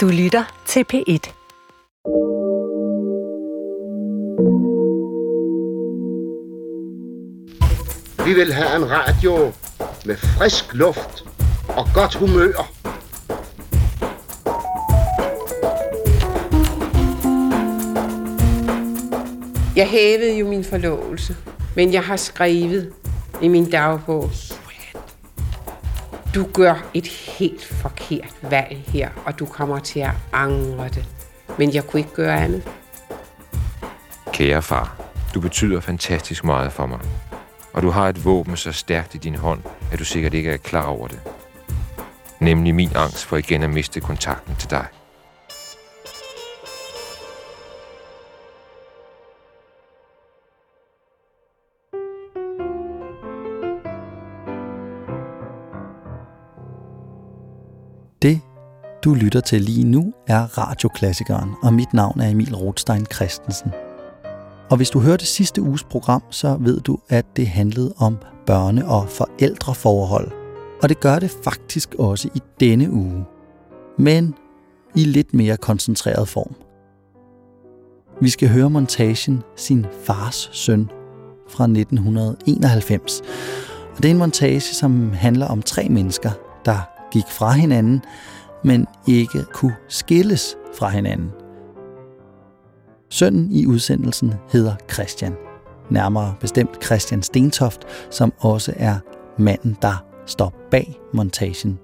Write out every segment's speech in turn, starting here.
Du lytter til P1. Vi vil have en radio med frisk luft og godt humør. Jeg hævede jo min forlovelse, men jeg har skrevet i min dagbog. Du gør et helt forkert valg her, og du kommer til at angre det. Men jeg kunne ikke gøre andet. Kære far, du betyder fantastisk meget for mig. Og du har et våben så stærkt i din hånd, at du sikkert ikke er klar over det. Nemlig min angst for igen at miste kontakten til dig. Det, du lytter til lige nu, er radioklassikeren, og mit navn er Emil Rothstein Christensen. Og hvis du hørte sidste uges program, så ved du, at det handlede om børne- og forældreforhold. Og det gør det faktisk også i denne uge. Men i lidt mere koncentreret form. Vi skal høre montagen Sin fars søn fra 1991. Og det er en montage, som handler om tre mennesker, der gik fra hinanden, men ikke kunne skilles fra hinanden. Sønnen i udsendelsen hedder Christian. Nærmere bestemt Christian Stentoft, som også er manden, der står bag montagen.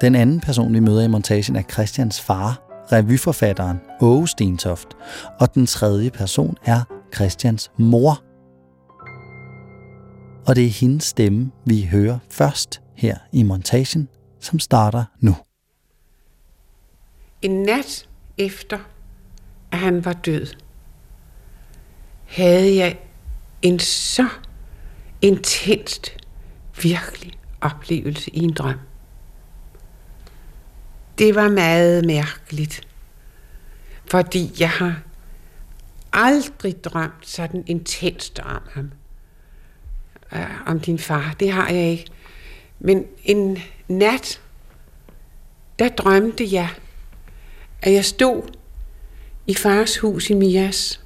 Den anden person, vi møder i montagen, er Christians far, revyforfatteren Åge Stentoft, og den tredje person er Christians mor. Og det er hendes stemme, vi hører først her i montagen, som starter nu. En nat efter, at han var død, havde jeg en så intenst, virkelig oplevelse i en drøm. Det var meget mærkeligt, fordi jeg har aldrig drømt sådan intenst om ham. Uh, om din far. Det har jeg ikke. Men en nat, der drømte jeg, at jeg stod i fars hus i Mias.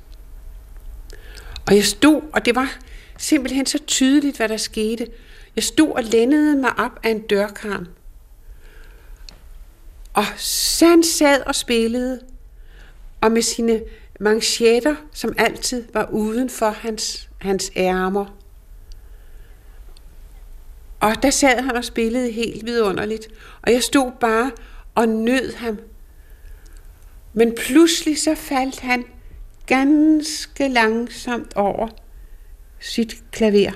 Og jeg stod, og det var simpelthen så tydeligt, hvad der skete. Jeg stod og lændede mig op af en dørkarm. Og Sand han sad og spillede, og med sine manchetter, som altid var uden for hans, hans ærmer. Og der sad han og spillede helt vidunderligt, og jeg stod bare og nød ham. Men pludselig så faldt han ganske langsomt over sit klaver.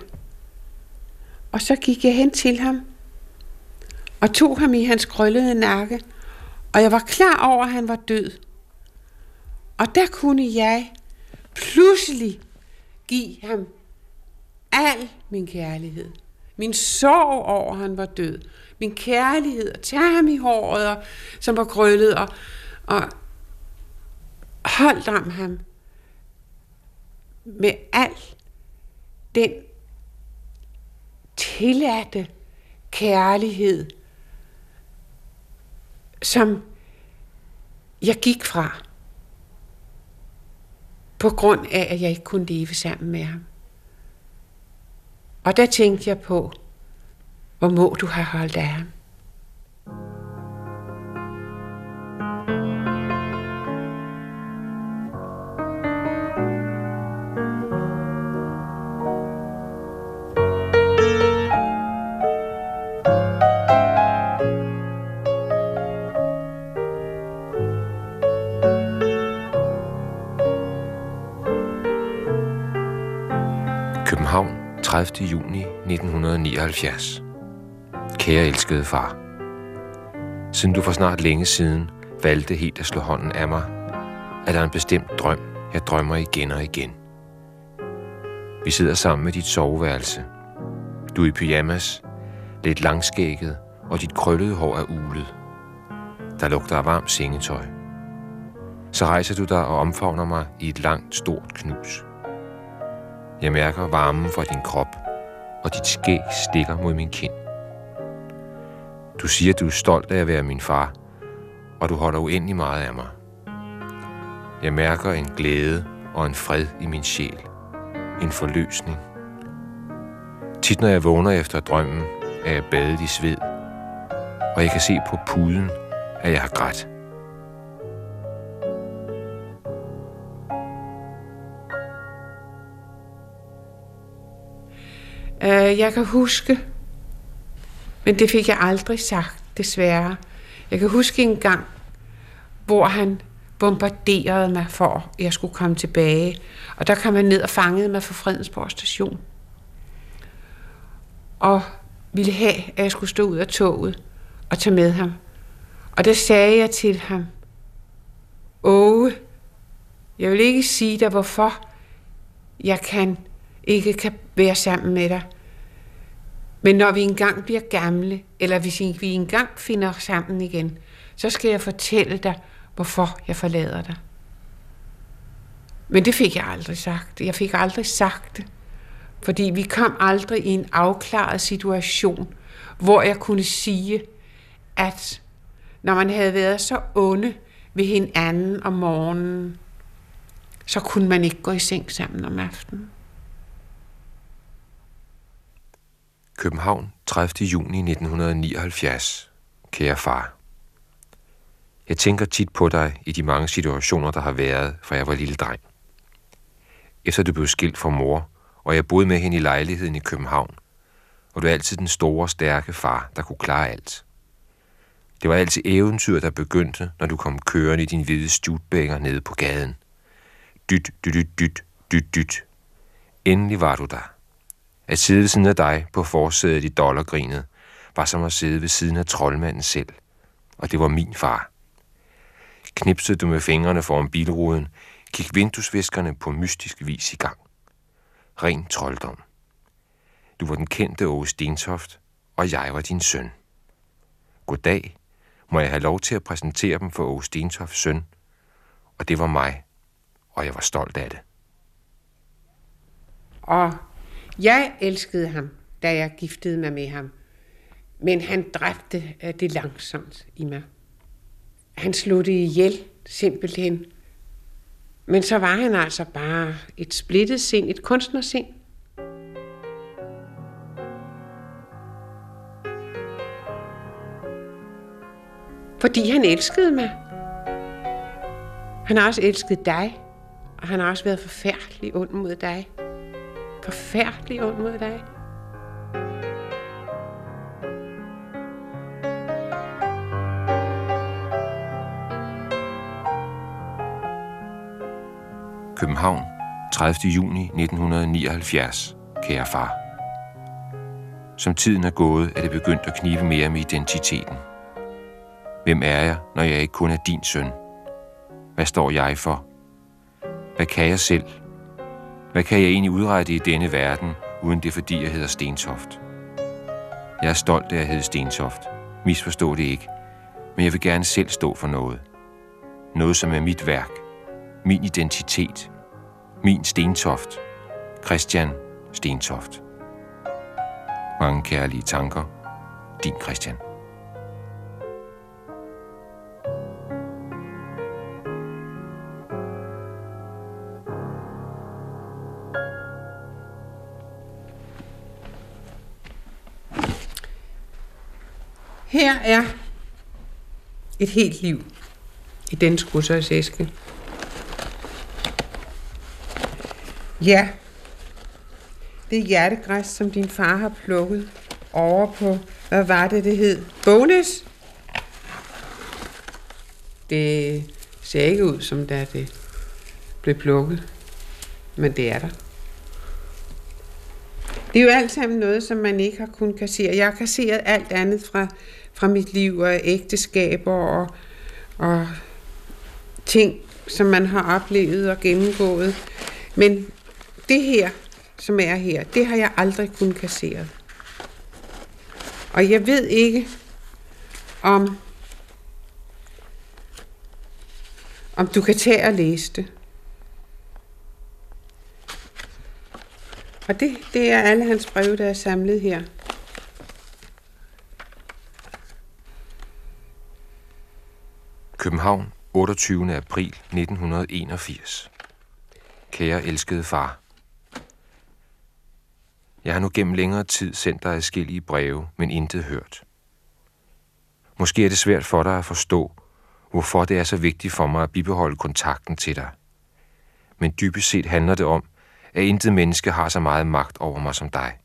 Og så gik jeg hen til ham og tog ham i hans krøllede nakke, og jeg var klar over, at han var død. Og der kunne jeg pludselig give ham al min kærlighed. Min sorg over, at han var død. Min kærlighed, at tage ham i håret, og, som var krøllet, og, og holdt om ham med al den tilladte kærlighed, som jeg gik fra, på grund af, at jeg ikke kunne leve sammen med ham. Og der tænkte jeg på, hvor må du have holdt af ham. 30. juni 1979. Kære elskede far. Siden du for snart længe siden valgte helt at slå hånden af mig, er der en bestemt drøm, jeg drømmer igen og igen. Vi sidder sammen med dit soveværelse. Du er i pyjamas, lidt langskægget, og dit krøllede hår er ulet. Der lugter af varmt sengetøj. Så rejser du dig og omfavner mig i et langt, stort knus. Jeg mærker varmen fra din krop, og dit skæg stikker mod min kind. Du siger, du er stolt af at være min far, og du holder uendelig meget af mig. Jeg mærker en glæde og en fred i min sjæl. En forløsning. Tit når jeg vågner efter drømmen, er jeg badet i sved, og jeg kan se på puden, at jeg har grædt. Øh, jeg kan huske, men det fik jeg aldrig sagt, desværre. Jeg kan huske en gang, hvor han bombarderede mig for, at jeg skulle komme tilbage. Og der kom han ned og fangede mig fra Fredensborg station. Og ville have, at jeg skulle stå ud af toget og tage med ham. Og der sagde jeg til ham, Åge, jeg vil ikke sige dig, hvorfor jeg kan ikke kan være sammen med dig. Men når vi engang bliver gamle, eller hvis vi engang finder sammen igen, så skal jeg fortælle dig, hvorfor jeg forlader dig. Men det fik jeg aldrig sagt. Jeg fik aldrig sagt det. Fordi vi kom aldrig i en afklaret situation, hvor jeg kunne sige, at når man havde været så onde ved hinanden om morgenen, så kunne man ikke gå i seng sammen om aftenen. København, 30. juni 1979. Kære far. Jeg tænker tit på dig i de mange situationer, der har været, fra jeg var lille dreng. Efter du blev skilt fra mor, og jeg boede med hende i lejligheden i København, og du er altid den store, stærke far, der kunne klare alt. Det var altid eventyr, der begyndte, når du kom kørende i din hvide stjutbænger nede på gaden. Dyt, dyt, dyt, dyt, dyt, dyt. Endelig var du der. At sidde ved siden af dig på forsædet i dollargrinet, var som at sidde ved siden af troldmanden selv. Og det var min far. Knipsede du med fingrene foran bilruden, gik vinduesviskerne på mystisk vis i gang. Ren trolddom. Du var den kendte Åge Stentoft, og jeg var din søn. Goddag, må jeg have lov til at præsentere dem for Åge Stentofts søn. Og det var mig, og jeg var stolt af det. Og jeg elskede ham, da jeg giftede mig med ham. Men han dræbte øh, det langsomt i mig. Han slog det ihjel, simpelthen. Men så var han altså bare et splittet sind, et kunstnersind. Fordi han elskede mig. Han har også elsket dig, og han har også været forfærdelig ond mod dig forfærdelig ond mod dig. København, 30. juni 1979. Kære far. Som tiden er gået, er det begyndt at knive mere med identiteten. Hvem er jeg, når jeg ikke kun er din søn? Hvad står jeg for? Hvad kan jeg selv, hvad kan jeg egentlig udrette i denne verden, uden det fordi jeg hedder Stentoft? Jeg er stolt af at hedde Stentoft. Misforstå det ikke. Men jeg vil gerne selv stå for noget. Noget, som er mit værk. Min identitet. Min Stentoft. Christian Stentoft. Mange kærlige tanker. Din Christian. Her er et helt liv i den skrudsøjsæske. Ja, det er hjertegræs, som din far har plukket over på, hvad var det, det hed? Bonus? Det ser ikke ud, som da det blev plukket, men det er der. Det er jo alt sammen noget, som man ikke har kunnet kassere. Jeg har kasseret alt andet fra fra mit liv og ægteskaber og, og ting, som man har oplevet og gennemgået. Men det her, som er her, det har jeg aldrig kun kasseret. Og jeg ved ikke, om, om du kan tage og læse det. Og det, det er alle hans breve, der er samlet her. København, 28. april 1981. Kære elskede far. Jeg har nu gennem længere tid sendt dig adskillige breve, men intet hørt. Måske er det svært for dig at forstå, hvorfor det er så vigtigt for mig at bibeholde kontakten til dig. Men dybest set handler det om, at intet menneske har så meget magt over mig som dig.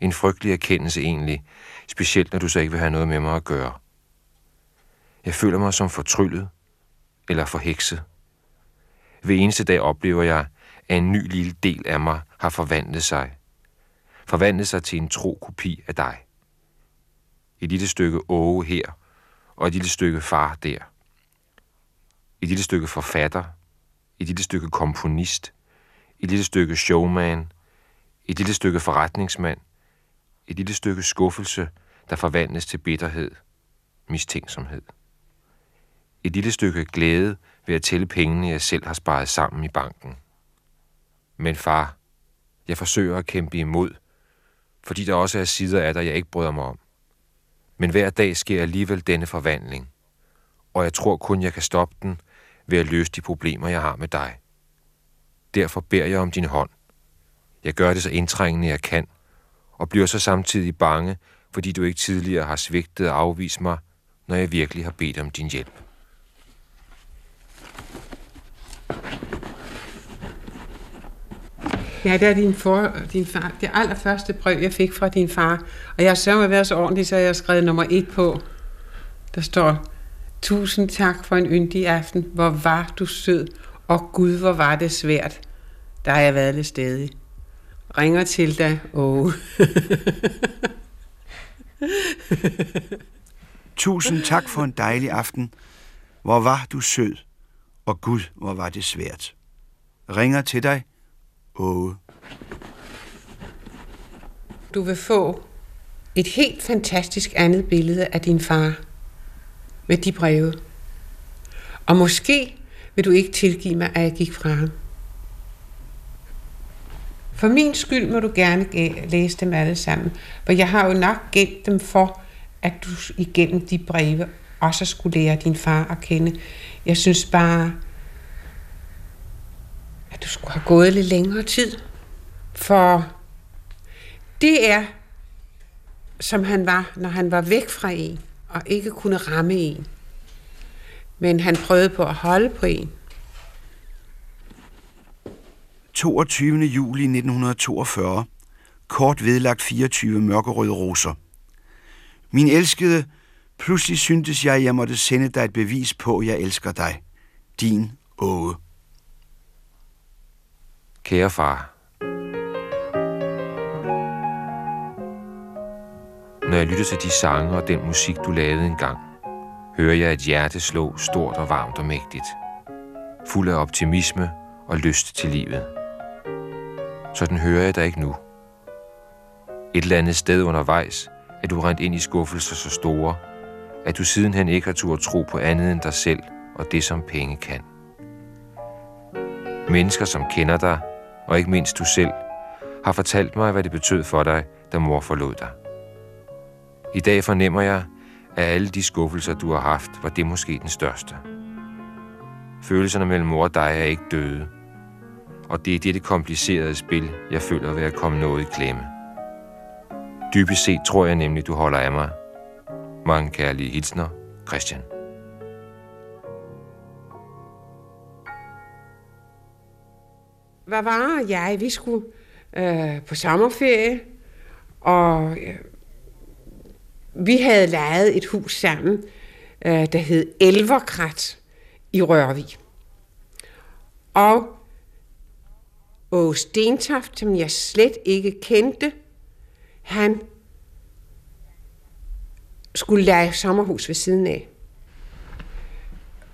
En frygtelig erkendelse egentlig, specielt når du så ikke vil have noget med mig at gøre. Jeg føler mig som fortryllet eller forhekset. Hver eneste dag oplever jeg, at en ny lille del af mig har forvandlet sig. Forvandlet sig til en tro kopi af dig. Et lille stykke åge her, og et lille stykke far der. Et lille stykke forfatter, et lille stykke komponist, et lille stykke showman, et lille stykke forretningsmand, et lille stykke skuffelse, der forvandles til bitterhed, mistænksomhed. Et lille stykke glæde ved at tælle pengene, jeg selv har sparet sammen i banken. Men far, jeg forsøger at kæmpe imod, fordi der også er sider af dig, jeg ikke bryder mig om. Men hver dag sker alligevel denne forvandling, og jeg tror kun, jeg kan stoppe den ved at løse de problemer, jeg har med dig. Derfor beder jeg om din hånd. Jeg gør det så indtrængende, jeg kan, og bliver så samtidig bange, fordi du ikke tidligere har svigtet og afvist mig, når jeg virkelig har bedt om din hjælp. Ja, det er din, for, din far. Det allerførste brev, jeg fik fra din far. Og jeg har sørget været så ordentlig, så jeg har skrevet nummer et på. Der står, Tusind tak for en yndig aften. Hvor var du sød. Og Gud, hvor var det svært. Der har jeg været lidt stedig. Ringer til dig. Åh. Tusind tak for en dejlig aften. Hvor var du sød. Og Gud, hvor var det svært. Ringer til dig. Åge. Du vil få et helt fantastisk andet billede af din far med de breve. Og måske vil du ikke tilgive mig, at jeg gik fra ham. For min skyld må du gerne læse dem alle sammen, for jeg har jo nok gemt dem for, at du igennem de breve også skulle lære din far at kende. Jeg synes bare, du skulle have gået lidt længere tid. For det er, som han var, når han var væk fra en, og ikke kunne ramme en. Men han prøvede på at holde på en. 22. juli 1942. Kort vedlagt 24 mørkerøde roser. Min elskede, pludselig syntes jeg, jeg måtte sende dig et bevis på, at jeg elsker dig. Din Åge. Kære far, Når jeg lytter til de sange og den musik, du lavede engang, hører jeg et hjerte slå stort og varmt og mægtigt. Fuld af optimisme og lyst til livet. Sådan hører jeg dig ikke nu. Et eller andet sted undervejs er du rent ind i skuffelser så store, at du sidenhen ikke har tur tro på andet end dig selv og det, som penge kan. Mennesker, som kender dig, og ikke mindst du selv, har fortalt mig, hvad det betød for dig, da mor forlod dig. I dag fornemmer jeg, at alle de skuffelser, du har haft, var det måske den største. Følelserne mellem mor og dig er ikke døde, og det er dette komplicerede spil, jeg føler ved at komme noget i klemme. Dybest set tror jeg nemlig, du holder af mig. Mange kærlige hilsner, Christian. Hvad var jeg? Vi skulle øh, på sommerferie, og øh, vi havde lejet et hus sammen, øh, der hed Elverkrat i Rørvig. Og Åge Stentoft, som jeg slet ikke kendte, han skulle lege sommerhus ved siden af.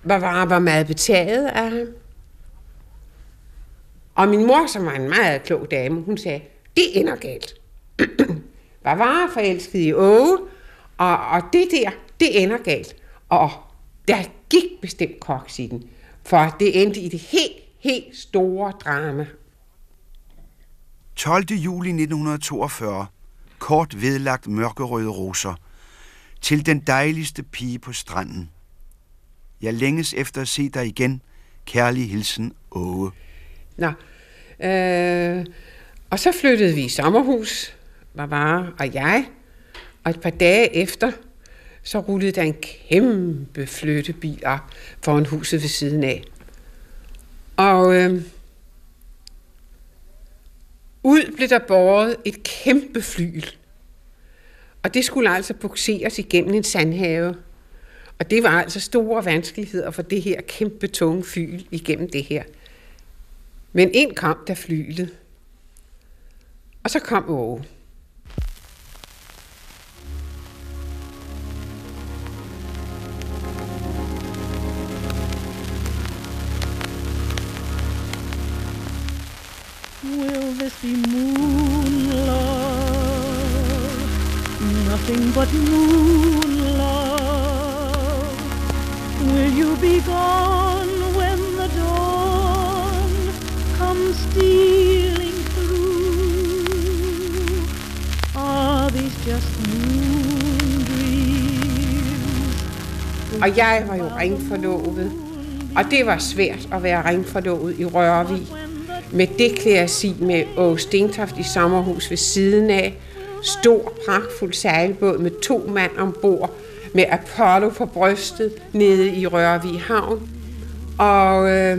Var, var meget betaget af ham. Og min mor, som var en meget klog dame, hun sagde, det ender galt. var var forelsket i Åge, og, og det der, det ender galt. Og der gik bestemt koks i den, for det endte i det helt, helt store drama. 12. juli 1942. Kort vedlagt mørkerøde roser. Til den dejligste pige på stranden. Jeg længes efter at se dig igen. Kærlig hilsen, Åge. Nå, øh, og så flyttede vi i sommerhus, Barbara og jeg, og et par dage efter, så rullede der en kæmpe flyttebil op foran huset ved siden af. Og øh, ud blev der båret et kæmpe flyl. Og det skulle altså bukseres igennem en sandhave. Og det var altså store vanskeligheder for det her kæmpe tunge fyl igennem det her. Men ind kom der flylet. Og så kom Åge. Will this be moon love? Nothing but moon love. Will you be gone stealing through? Are these just moon dreams? Og jeg var jo ringforlovet. Og det var svært at være ringforlovet i Rørvig. Med det klæasi med Åge Stentoft i sommerhus ved siden af. Stor, pragtfuld sejlbåd med to mand ombord. Med Apollo på brystet nede i Rørvig Havn. Og, øh,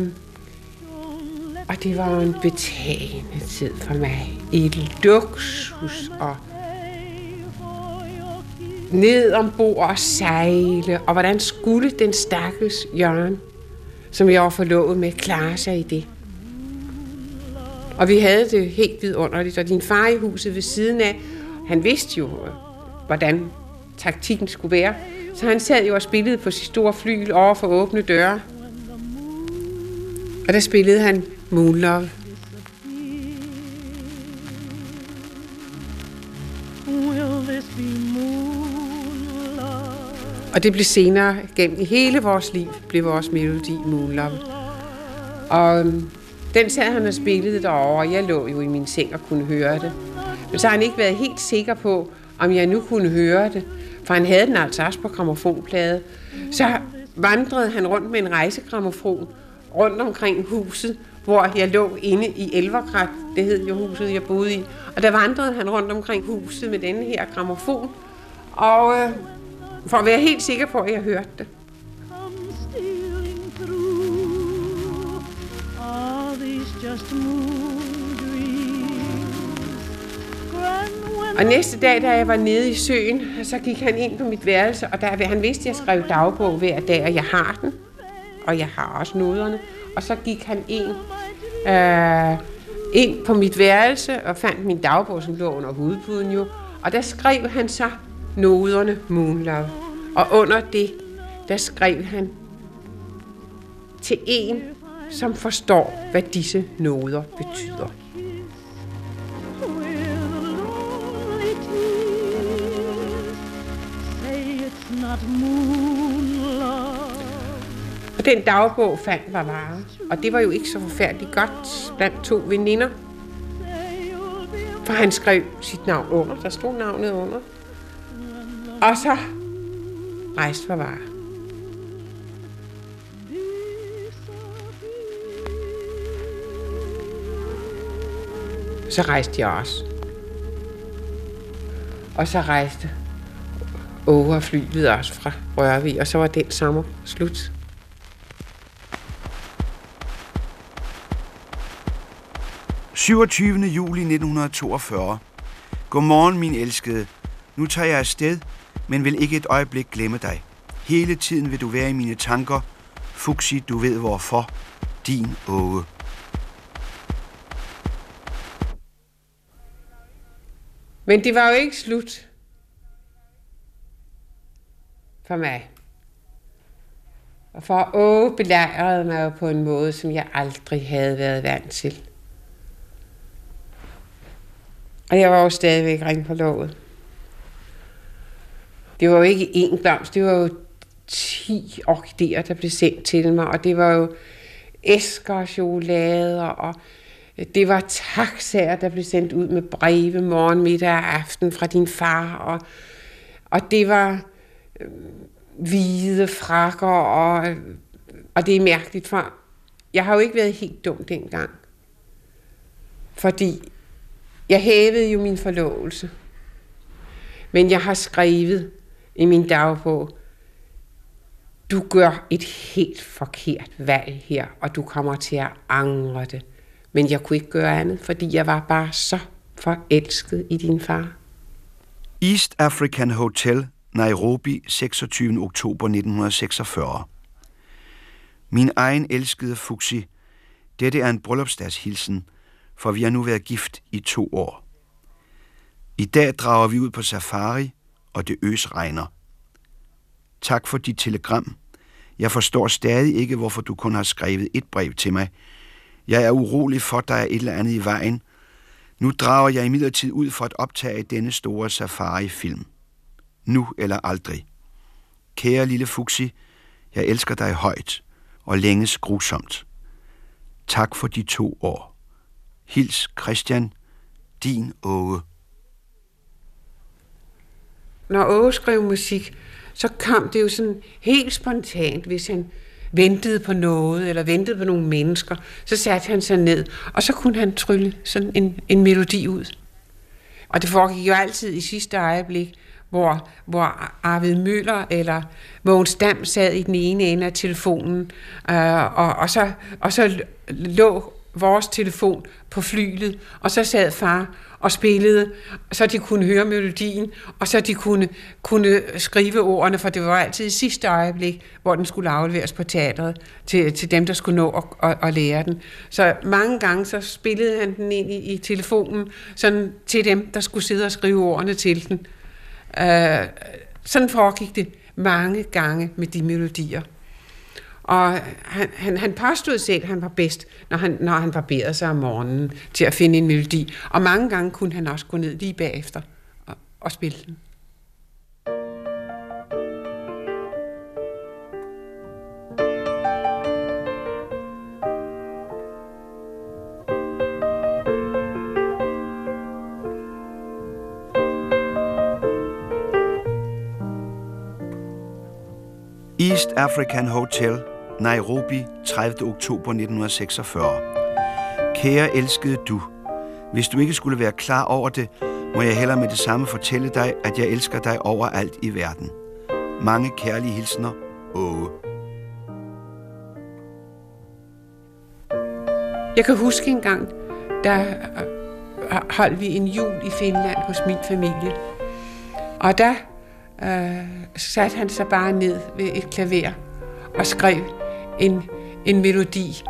og det var en betagende tid for mig. Et luksus og ned ombord og sejle, og hvordan skulle den stakkels Jørgen, som jeg var forlovet med, klare sig i det? Og vi havde det helt vidunderligt, og din far i huset ved siden af, han vidste jo, hvordan taktikken skulle være. Så han sad jo og spillede på sit store flyl over for åbne døre. Og der spillede han Moonlove. Og det blev senere, gennem hele vores liv, blev vores melodi Moonlove. Og øhm, den sad han og spillede derovre, og jeg lå jo i min seng og kunne høre det. Men så har han ikke været helt sikker på, om jeg nu kunne høre det, for han havde den altså også på gramofonplade. Så vandrede han rundt med en rejsegramofon rundt omkring huset, hvor jeg lå inde i Elverkrat, det hed jo huset, jeg boede i. Og der vandrede han rundt omkring huset med denne her gramofon, og øh, for at være helt sikker på, at jeg hørte det. just Og næste dag, da jeg var nede i søen, så gik han ind på mit værelse, og der, han vidste, at jeg skrev dagbog hver dag, og jeg har den, og jeg har også noderne. Og så gik han ind, øh, ind på mit værelse og fandt min dagbog, som lå under hovedpuden jo. Og der skrev han så noderne Moonlove. Og under det, der skrev han til en, som forstår, hvad disse noder betyder. not moon. Og den dagbog fandt var vare, og det var jo ikke så forfærdeligt godt blandt to veninder, for han skrev sit navn under, der stod navnet under. Og så rejste Barbara. Så rejste jeg også. Og så rejste Åge og flyet også fra Rørvig, og så var den sommer slut. – 27. juli 1942. Godmorgen, min elskede. Nu tager jeg afsted, men vil ikke et øjeblik glemme dig. Hele tiden vil du være i mine tanker. Fuxi, du ved hvorfor. Din Åge. Men det var jo ikke slut for mig. Og for Åge belejrede mig jo på en måde, som jeg aldrig havde været vant til. Og jeg var jo stadigvæk ringforlovet. Det var jo ikke én blomst, det var jo 10 orkideer, der blev sendt til mig, og det var jo æsker og chokolader, og det var taxaer, der blev sendt ud med breve morgen, middag og aften fra din far, og, og det var øh, hvide frakker, og, og det er mærkeligt, for jeg har jo ikke været helt dum dengang. Fordi jeg hævede jo min forlovelse. Men jeg har skrevet i min dagbog, du gør et helt forkert valg her, og du kommer til at angre det. Men jeg kunne ikke gøre andet, fordi jeg var bare så forelsket i din far. East African Hotel, Nairobi, 26. oktober 1946. Min egen elskede Fuxi, dette er en bryllupsdagshilsen, for vi har nu været gift i to år. I dag drager vi ud på safari, og det øs regner. Tak for dit telegram. Jeg forstår stadig ikke, hvorfor du kun har skrevet et brev til mig. Jeg er urolig for, at der er et eller andet i vejen. Nu drager jeg imidlertid ud for at optage denne store safari-film. Nu eller aldrig. Kære lille Fuxi, jeg elsker dig højt og længes grusomt. Tak for de to år. Hils Christian, din Åge. Når Åge skrev musik, så kom det jo sådan helt spontant, hvis han ventede på noget, eller ventede på nogle mennesker, så satte han sig ned, og så kunne han trylle sådan en, en melodi ud. Og det foregik jo altid i sidste øjeblik, hvor, hvor Arvid Møller eller Mogens Dam sad i den ene ende af telefonen, øh, og, og, så, og så lå vores telefon på flylet, og så sad far og spillede, så de kunne høre melodien, og så de kunne, kunne skrive ordene, for det var altid i sidste øjeblik, hvor den skulle afleveres på teatret til, til dem, der skulle nå at, at, at lære den. Så mange gange så spillede han den ind i, i telefonen sådan til dem, der skulle sidde og skrive ordene til den. Uh, sådan foregik det mange gange med de melodier. Og han, han, han påstod selv, at han var bedst, når han, når han barberede sig om morgenen til at finde en melodi. Og mange gange kunne han også gå ned lige bagefter og, og spille den. East African Hotel, Nairobi, 30. oktober 1946. Kære elskede du, hvis du ikke skulle være klar over det, må jeg hellere med det samme fortælle dig, at jeg elsker dig overalt i verden. Mange kærlige hilsner, Åge. Jeg kan huske en gang, der øh, holdt vi en jul i Finland hos min familie. Og der øh, satte han sig bare ned ved et klaver og skrev en, en melodi,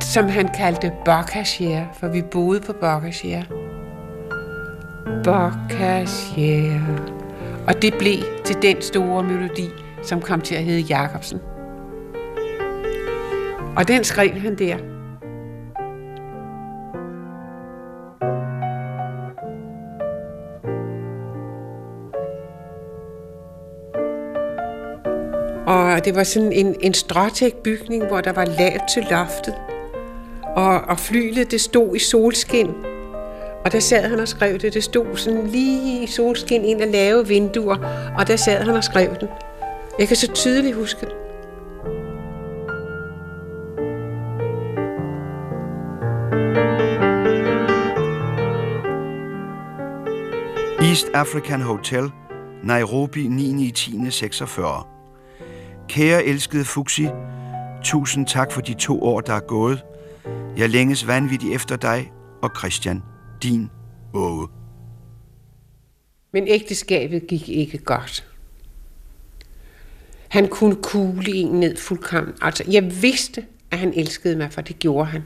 som han kaldte Boccaccia, for vi boede på Boccaccia. Boccaccia. Og det blev til den store melodi, som kom til at hedde Jacobsen. Og den skrev han der. Og det var sådan en, en stråtæk bygning, hvor der var lavt til loftet. Og, og flylet, det stod i solskin. Og der sad han og skrev det. Det stod sådan lige i solskin, ind af lave vinduer. Og der sad han og skrev den. Jeg kan så tydeligt huske det. East African Hotel, Nairobi 9. Kære elskede Fuxi, tusind tak for de to år, der er gået. Jeg længes vanvittigt efter dig og Christian, din Åge. Men ægteskabet gik ikke godt. Han kunne kugle en ned fuldkommen. Altså, jeg vidste, at han elskede mig, for det gjorde han.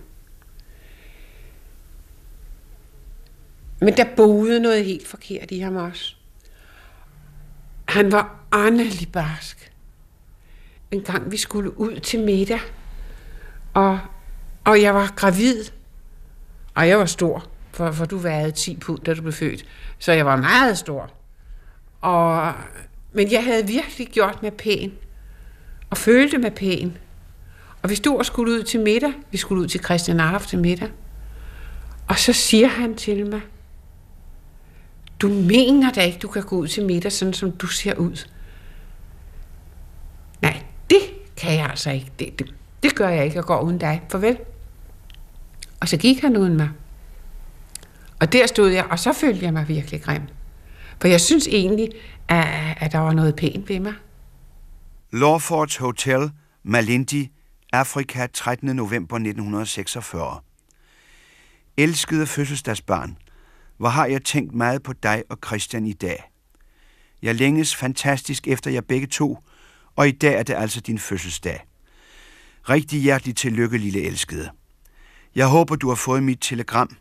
Men der boede noget helt forkert i ham også. Han var åndelig barsk. En gang vi skulle ud til middag, og, og jeg var gravid, og jeg var stor, for, for du vejede 10 pund, da du blev født. Så jeg var meget stor. Og, men jeg havde virkelig gjort mig pæn, og følte mig pæn. Og vi stod og skulle ud til middag. Vi skulle ud til Christian Arf til middag. Og så siger han til mig, du mener da ikke, du kan gå ud til middag, sådan som du ser ud det kan jeg altså ikke. Det, det, det gør jeg ikke, jeg går uden dig. Farvel. Og så gik han uden mig. Og der stod jeg, og så følte jeg mig virkelig grim. For jeg synes egentlig, at, at der var noget pænt ved mig. Lawfords Hotel, Malindi, Afrika, 13. november 1946. Elskede fødselsdagsbarn, hvor har jeg tænkt meget på dig og Christian i dag. Jeg længes fantastisk efter jer begge to, og i dag er det altså din fødselsdag. Rigtig hjertelig tillykke, lille elskede. Jeg håber, du har fået mit telegram.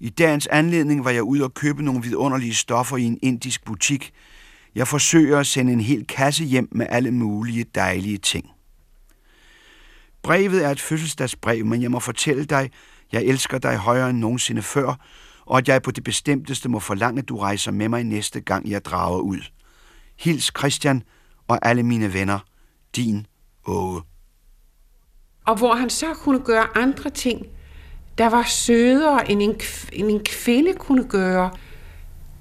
I dagens anledning var jeg ude og købe nogle vidunderlige stoffer i en indisk butik. Jeg forsøger at sende en hel kasse hjem med alle mulige dejlige ting. Brevet er et fødselsdagsbrev, men jeg må fortælle dig, jeg elsker dig højere end nogensinde før, og at jeg på det bestemteste må forlange, at du rejser med mig næste gang, jeg drager ud. Hils Christian og alle mine venner. Din Åge. Og hvor han så kunne gøre andre ting, der var sødere, end en, end en kvinde kunne gøre.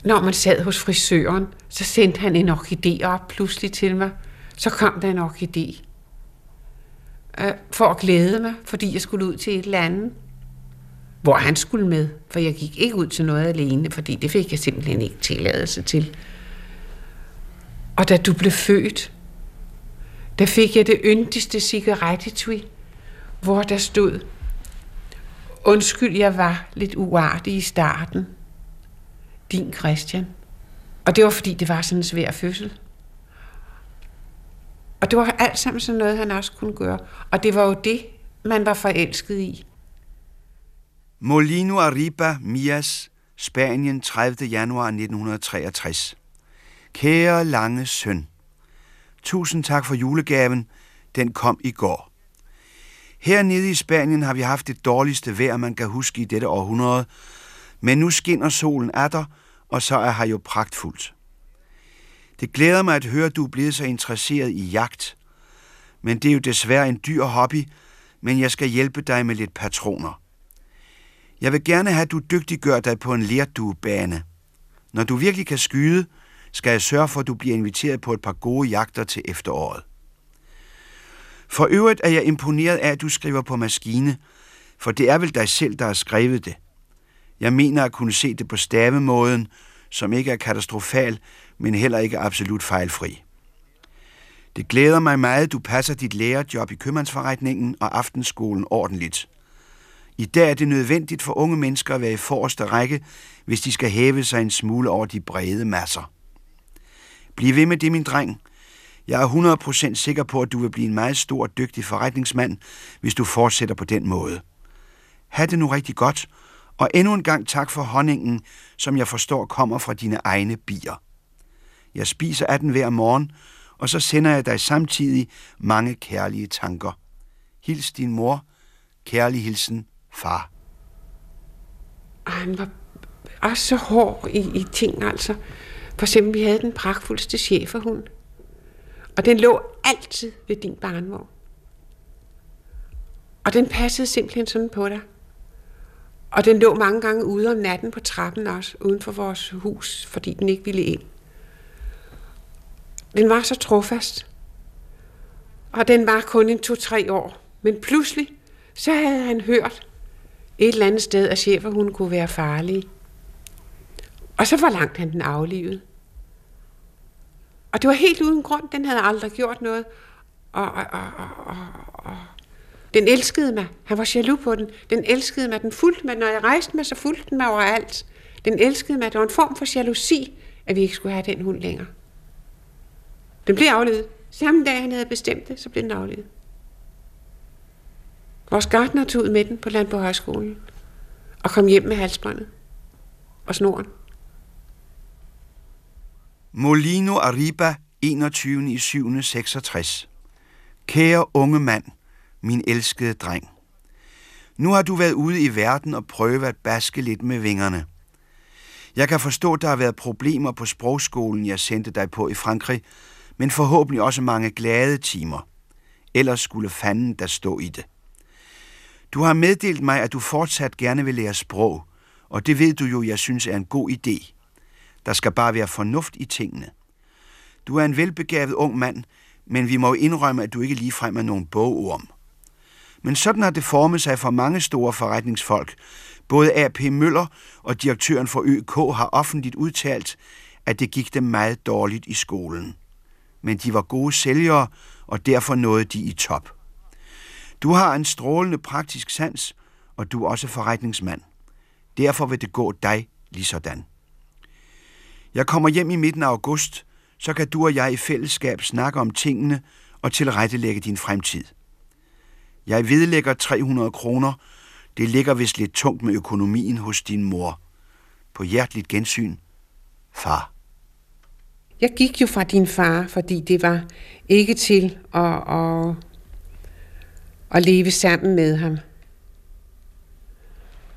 Når man sad hos frisøren, så sendte han en orkidé op pludselig til mig. Så kom der en orkidé. Øh, for at glæde mig, fordi jeg skulle ud til et eller andet. Hvor han skulle med, for jeg gik ikke ud til noget alene, fordi det fik jeg simpelthen ikke tilladelse til. Og da du blev født, der fik jeg det yndigste cigarettetui, hvor der stod, undskyld, jeg var lidt uartig i starten. Din Christian. Og det var fordi, det var sådan en svær fødsel. Og det var alt sammen sådan noget, han også kunne gøre. Og det var jo det, man var forelsket i. Molino Arriba, Mias, Spanien, 30. januar 1963. Kære lange søn. Tusind tak for julegaven. Den kom i går. Hernede i Spanien har vi haft det dårligste vejr, man kan huske i dette århundrede, men nu skinner solen af dig, og så er her jo pragtfuldt. Det glæder mig at høre, at du er blevet så interesseret i jagt. Men det er jo desværre en dyr hobby, men jeg skal hjælpe dig med lidt patroner. Jeg vil gerne have, at du dygtiggør dig på en lerduebane. Når du virkelig kan skyde, skal jeg sørge for, at du bliver inviteret på et par gode jagter til efteråret. For øvrigt er jeg imponeret af, at du skriver på maskine, for det er vel dig selv, der har skrevet det. Jeg mener at kunne se det på stavemåden, som ikke er katastrofal, men heller ikke absolut fejlfri. Det glæder mig meget, at du passer dit lærerjob i købmandsforretningen og aftenskolen ordentligt. I dag er det nødvendigt for unge mennesker at være i forreste række, hvis de skal hæve sig en smule over de brede masser. Bliv ved med det, min dreng. Jeg er 100% sikker på, at du vil blive en meget stor og dygtig forretningsmand, hvis du fortsætter på den måde. Ha' det nu rigtig godt, og endnu en gang tak for honningen, som jeg forstår kommer fra dine egne bier. Jeg spiser af den hver morgen, og så sender jeg dig samtidig mange kærlige tanker. Hils din mor. Kærlig hilsen, far. Ej, han var også så hård i, i ting, altså. For eksempel, vi havde den pragtfuldste cheferhund. Og den lå altid ved din barnvogn. Og den passede simpelthen sådan på dig. Og den lå mange gange ude om natten på trappen også, uden for vores hus, fordi den ikke ville ind. Den var så trofast. Og den var kun en to-tre år. Men pludselig, så havde han hørt et eller andet sted, at cheferhunden kunne være farlige. Og så forlangte han den aflivet. Og det var helt uden grund. Den havde aldrig gjort noget. Og, og, og, og, og den elskede mig. Han var jaloux på den. Den elskede mig. Den fulgte mig. Når jeg rejste mig, så fulgte den mig overalt. Den elskede mig. Det var en form for jalousi, at vi ikke skulle have den hund længere. Den blev aflevet. Samme dag, han havde bestemt det, så blev den aflevet. Vores gartner tog ud med den på Landbohøjskolen og kom hjem med halsbåndet og snoren. Molino Arriba, 21. i 7. 66. Kære unge mand, min elskede dreng. Nu har du været ude i verden og prøvet at baske lidt med vingerne. Jeg kan forstå, at der har været problemer på sprogskolen, jeg sendte dig på i Frankrig, men forhåbentlig også mange glade timer. Ellers skulle fanden der stå i det. Du har meddelt mig, at du fortsat gerne vil lære sprog, og det ved du jo, jeg synes er en god idé. Der skal bare være fornuft i tingene. Du er en velbegavet ung mand, men vi må jo indrømme, at du ikke ligefrem er nogen bogorm. Men sådan har det formet sig for mange store forretningsfolk. Både A.P. Møller og direktøren for ØK har offentligt udtalt, at det gik dem meget dårligt i skolen. Men de var gode sælgere, og derfor nåede de i top. Du har en strålende praktisk sans, og du er også forretningsmand. Derfor vil det gå dig lige sådan. Jeg kommer hjem i midten af august, så kan du og jeg i fællesskab snakke om tingene og tilrettelægge din fremtid. Jeg vedlægger 300 kroner. Det ligger vist lidt tungt med økonomien hos din mor. På hjerteligt gensyn, far. Jeg gik jo fra din far, fordi det var ikke til at, at, at leve sammen med ham.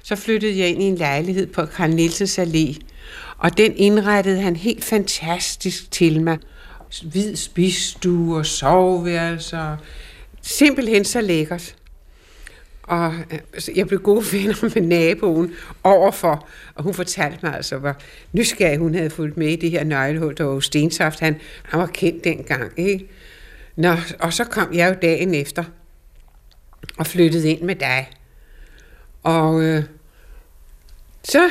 Så flyttede jeg ind i en lejlighed på Karl Nielsens Allé, og den indrettede han helt fantastisk til mig. Hvid spisestue og soveværelser. Simpelthen så lækkert. Og øh, jeg blev gode venner med naboen overfor, og hun fortalte mig altså, hvor nysgerrig hun havde fulgt med i det her nøglehul, der var Stensaft. Han, han var kendt dengang, ikke? Nå, og så kom jeg jo dagen efter og flyttede ind med dig. Og øh, så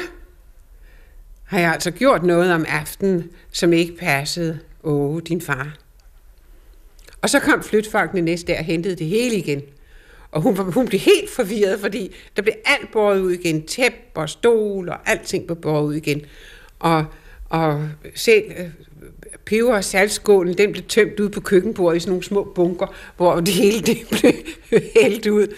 har jeg altså gjort noget om aftenen, som ikke passede Åh, din far. Og så kom flytfolkene næste dag og hentede det hele igen. Og hun, hun blev helt forvirret, fordi der blev alt båret ud igen. Tæp og stol og alting blev båret ud igen. Og, og selv øh, peber- og saltskålen, den blev tømt ud på køkkenbordet i sådan nogle små bunker, hvor det hele det blev hældt ud.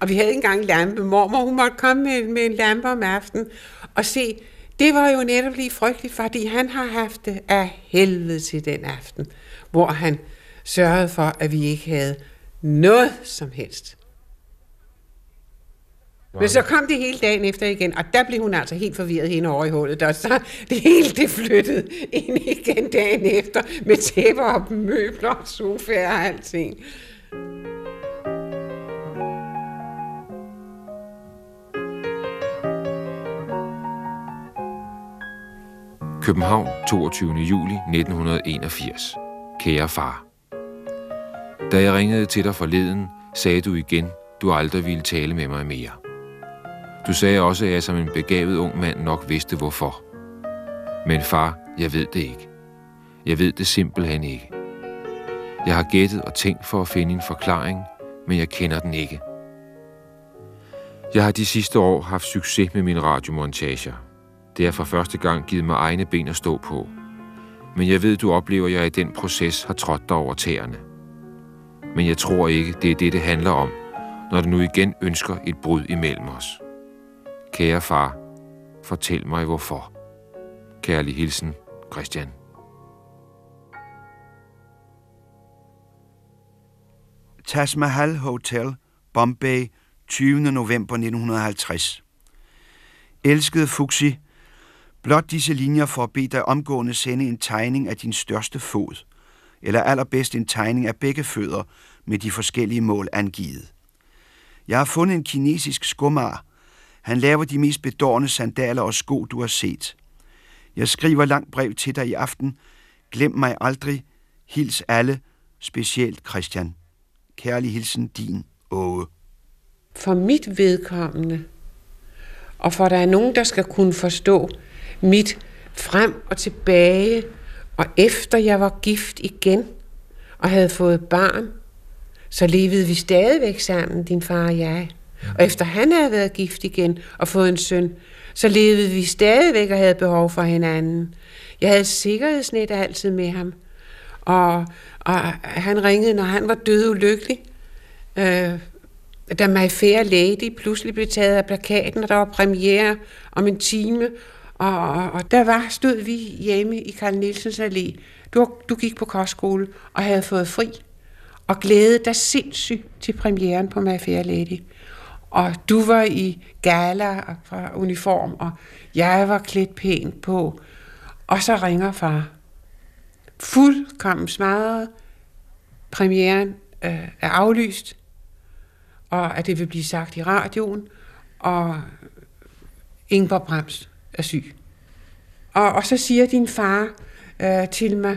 Og vi havde ikke engang lampe. Mormor, hun måtte komme med, med en lampe om aftenen og se, det var jo netop lige frygteligt, fordi han har haft det af helvede til den aften, hvor han sørgede for, at vi ikke havde noget som helst. Men så kom det hele dagen efter igen, og der blev hun altså helt forvirret hende over i hullet, og så det hele det flyttede ind igen dagen efter, med tæpper og møbler og sofaer og alting. København, 22. juli 1981. Kære far. Da jeg ringede til dig forleden, sagde du igen, du aldrig ville tale med mig mere. Du sagde også, at jeg som en begavet ung mand nok vidste hvorfor. Men far, jeg ved det ikke. Jeg ved det simpelthen ikke. Jeg har gættet og tænkt for at finde en forklaring, men jeg kender den ikke. Jeg har de sidste år haft succes med mine radiomontager. Det har for første gang givet mig egne ben at stå på. Men jeg ved, du oplever, at jeg i den proces har trådt dig over tæerne. Men jeg tror ikke, det er det, det handler om, når du nu igen ønsker et brud imellem os. Kære far, fortæl mig hvorfor. Kærlig hilsen, Christian. Taj Mahal Hotel, Bombay, 20. november 1950. Elskede Fuxi, blot disse linjer for at bede dig omgående sende en tegning af din største fod, eller allerbedst en tegning af begge fødder med de forskellige mål angivet. Jeg har fundet en kinesisk skumar. Han laver de mest bedårende sandaler og sko, du har set. Jeg skriver langt brev til dig i aften. Glem mig aldrig. Hils alle, specielt Christian. Kærlig hilsen, din Åge. For mit vedkommende, og for der er nogen, der skal kunne forstå mit frem og tilbage, og efter jeg var gift igen og havde fået barn, så levede vi stadigvæk sammen, din far og jeg. Og efter han havde været gift igen og fået en søn, så levede vi stadigvæk og havde behov for hinanden. Jeg havde sikkerhedsnet altid med ham. Og, og han ringede, når han var død ulykkelig. Øh, da My Fair Lady pludselig blev taget af plakaten, og der var premiere om en time, og, og, og der var, stod vi hjemme i Karl Nielsens Allé. Du, du gik på kostskole og havde fået fri, og glædede dig sindssygt til premieren på My Fair Lady. Og du var i gala fra uniform, og jeg var klædt pænt på. Og så ringer far. Fuldkommen smadret. Premieren øh, er aflyst, og at det vil blive sagt i radioen, og Ingeborg Brems er syg. Og, og så siger din far øh, til mig,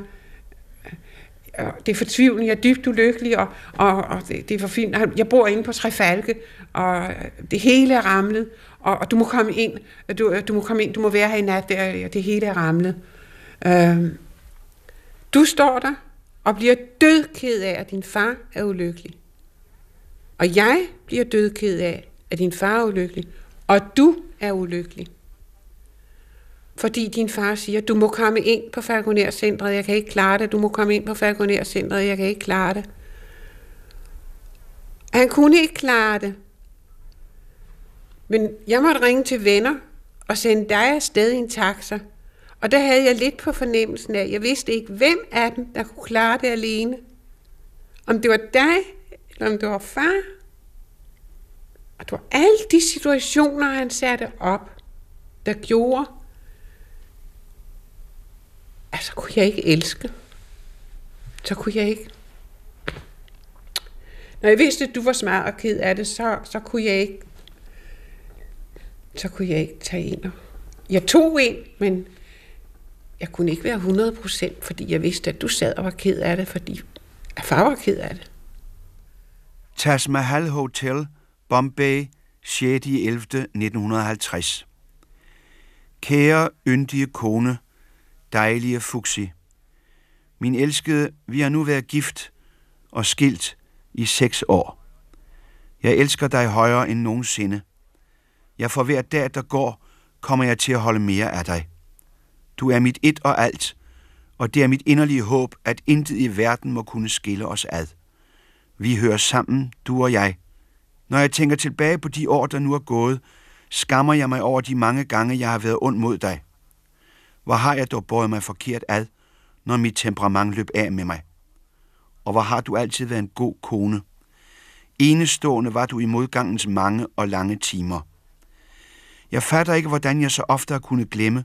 øh, det er fortvivlende, jeg er dybt ulykkelig, og, og, og det, det er for fint. Jeg bor inde på Trefalke, og det hele er ramlet, og, og du må komme ind, du, du må komme ind, du må være her i nat, der, det hele er ramlet. Øh, du står der og bliver dødked af, at din far er ulykkelig. Og jeg bliver dødked af, at din far er ulykkelig, og du er ulykkelig. Fordi din far siger, du må komme ind på Falconer-centret, jeg kan ikke klare det, du må komme ind på Falconer-centret, jeg kan ikke klare det. Han kunne ikke klare det. Men jeg måtte ringe til venner og sende dig afsted i en taxa. Og der havde jeg lidt på fornemmelsen af, jeg vidste ikke, hvem af dem, der kunne klare det alene. Om det var dig, eller om det var far. Og det var alle de situationer, han satte op, der gjorde, altså så kunne jeg ikke elske. Så kunne jeg ikke. Når jeg vidste, at du var smart og ked af det, så, så kunne jeg ikke så kunne jeg ikke tage en. Jeg tog en, men jeg kunne ikke være 100%, fordi jeg vidste, at du sad og var ked af det, fordi at far var ked af det. Taj Mahal Hotel, Bombay, 6. 11. 1950. Kære, yndige kone, dejlige Fuxi. Min elskede, vi har nu været gift og skilt i seks år. Jeg elsker dig højere end nogensinde. Jeg for hver dag, der går, kommer jeg til at holde mere af dig. Du er mit et og alt, og det er mit inderlige håb, at intet i verden må kunne skille os ad. Vi hører sammen, du og jeg. Når jeg tænker tilbage på de år, der nu er gået, skammer jeg mig over de mange gange, jeg har været ond mod dig. Hvor har jeg dog båret mig forkert ad, når mit temperament løb af med mig? Og hvor har du altid været en god kone? Enestående var du i modgangens mange og lange timer. Jeg fatter ikke, hvordan jeg så ofte har kunnet glemme,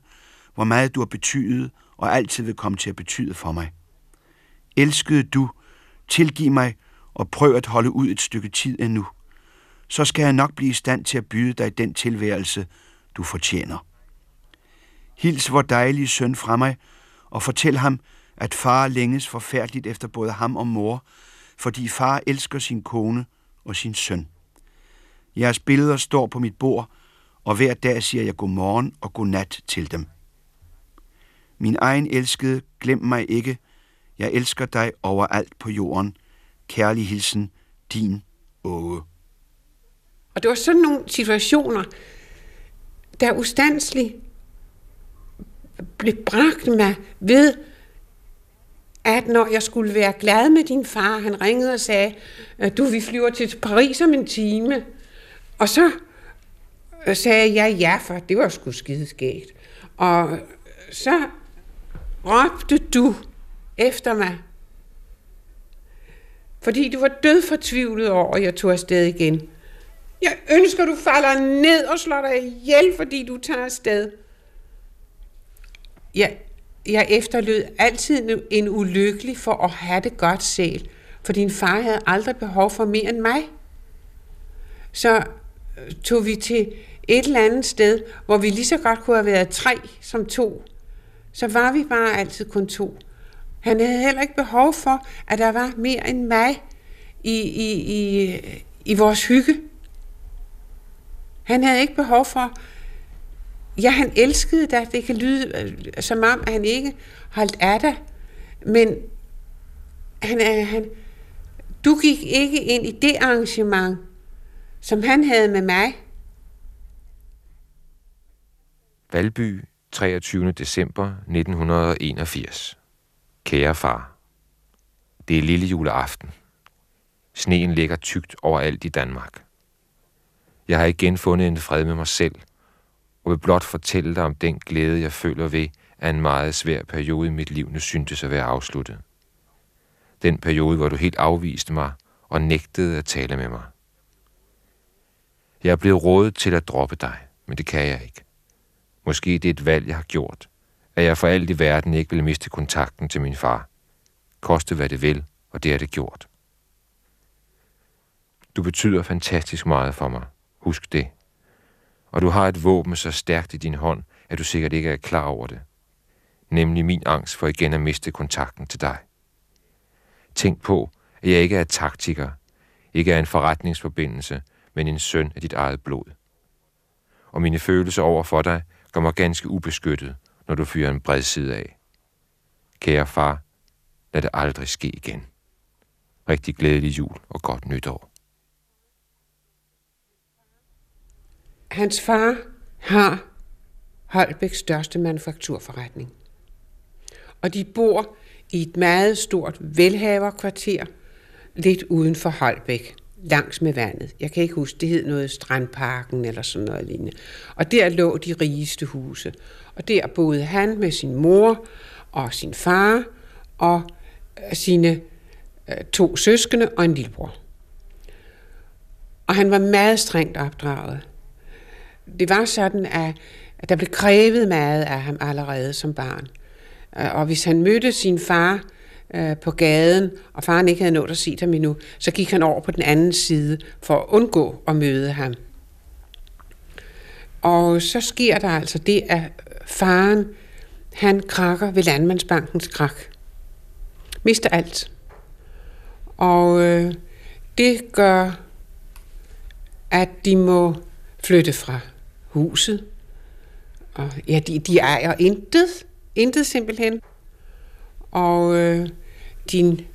hvor meget du har betydet og altid vil komme til at betyde for mig. Elskede du, tilgiv mig og prøv at holde ud et stykke tid endnu. Så skal jeg nok blive i stand til at byde dig den tilværelse, du fortjener. Hils vor dejlige søn fra mig, og fortæl ham, at far længes forfærdeligt efter både ham og mor, fordi far elsker sin kone og sin søn. Jeres billeder står på mit bord, og hver dag siger jeg godmorgen og godnat til dem. Min egen elskede, glem mig ikke. Jeg elsker dig overalt på jorden. Kærlig hilsen, din Åge. Og det var sådan nogle situationer, der ustandsligt blev bragt mig ved, at når jeg skulle være glad med din far, han ringede og sagde, øh, du, vi flyver til Paris om en time. Og så øh, sagde jeg ja, for det var sgu skideskægt. Og øh, så råbte du efter mig, fordi du var død fortvivlet over, at jeg tog afsted igen. Jeg ønsker, du falder ned og slår dig ihjel, fordi du tager afsted. Jeg, jeg efterlød altid en ulykkelig for at have det godt selv, for din far havde aldrig behov for mere end mig. Så øh, tog vi til et eller andet sted, hvor vi lige så godt kunne have været tre som to, så var vi bare altid kun to. Han havde heller ikke behov for, at der var mere end mig i, i, i, i vores hygge. Han havde ikke behov for... Ja, han elskede dig. Det kan lyde øh, som om, at han ikke holdt af dig. Men han, han, du gik ikke ind i det arrangement, som han havde med mig. Valby, 23. december 1981. Kære far. Det er lille juleaften. Sneen ligger tykt overalt i Danmark. Jeg har igen fundet en fred med mig selv, og vil blot fortælle dig om den glæde, jeg føler ved, at en meget svær periode i mit liv nu syntes at være afsluttet. Den periode, hvor du helt afviste mig og nægtede at tale med mig. Jeg er blevet rådet til at droppe dig, men det kan jeg ikke. Måske det er et valg, jeg har gjort. At jeg for alt i verden ikke vil miste kontakten til min far. Koste hvad det vil, og det er det gjort. Du betyder fantastisk meget for mig. Husk det. Og du har et våben så stærkt i din hånd, at du sikkert ikke er klar over det. Nemlig min angst for igen at miste kontakten til dig. Tænk på, at jeg ikke er taktiker, ikke er en forretningsforbindelse, men en søn af dit eget blod. Og mine følelser over for dig gør mig ganske ubeskyttet, når du fyrer en bred side af. Kære far, lad det aldrig ske igen. Rigtig glædelig jul og godt nytår. Hans far har Holbæks største manufakturforretning. Og de bor i et meget stort velhaverkvarter, lidt uden for Holbæk, langs med vandet. Jeg kan ikke huske, det hed noget Strandparken eller sådan noget lignende. Og der lå de rigeste huse. Og der boede han med sin mor og sin far og øh, sine øh, to søskende og en lillebror. Og han var meget strengt opdraget. Det var sådan, at, at der blev krævet meget af ham allerede som barn. Øh, og hvis han mødte sin far øh, på gaden, og faren ikke havde nået at se ham endnu, så gik han over på den anden side for at undgå at møde ham. Og så sker der altså det, at faren, han krakker ved Landmandsbankens krak. Mister alt. Og øh, det gør, at de må flytte fra huset. Og ja, de, de ejer intet. Intet simpelthen. Og øh, din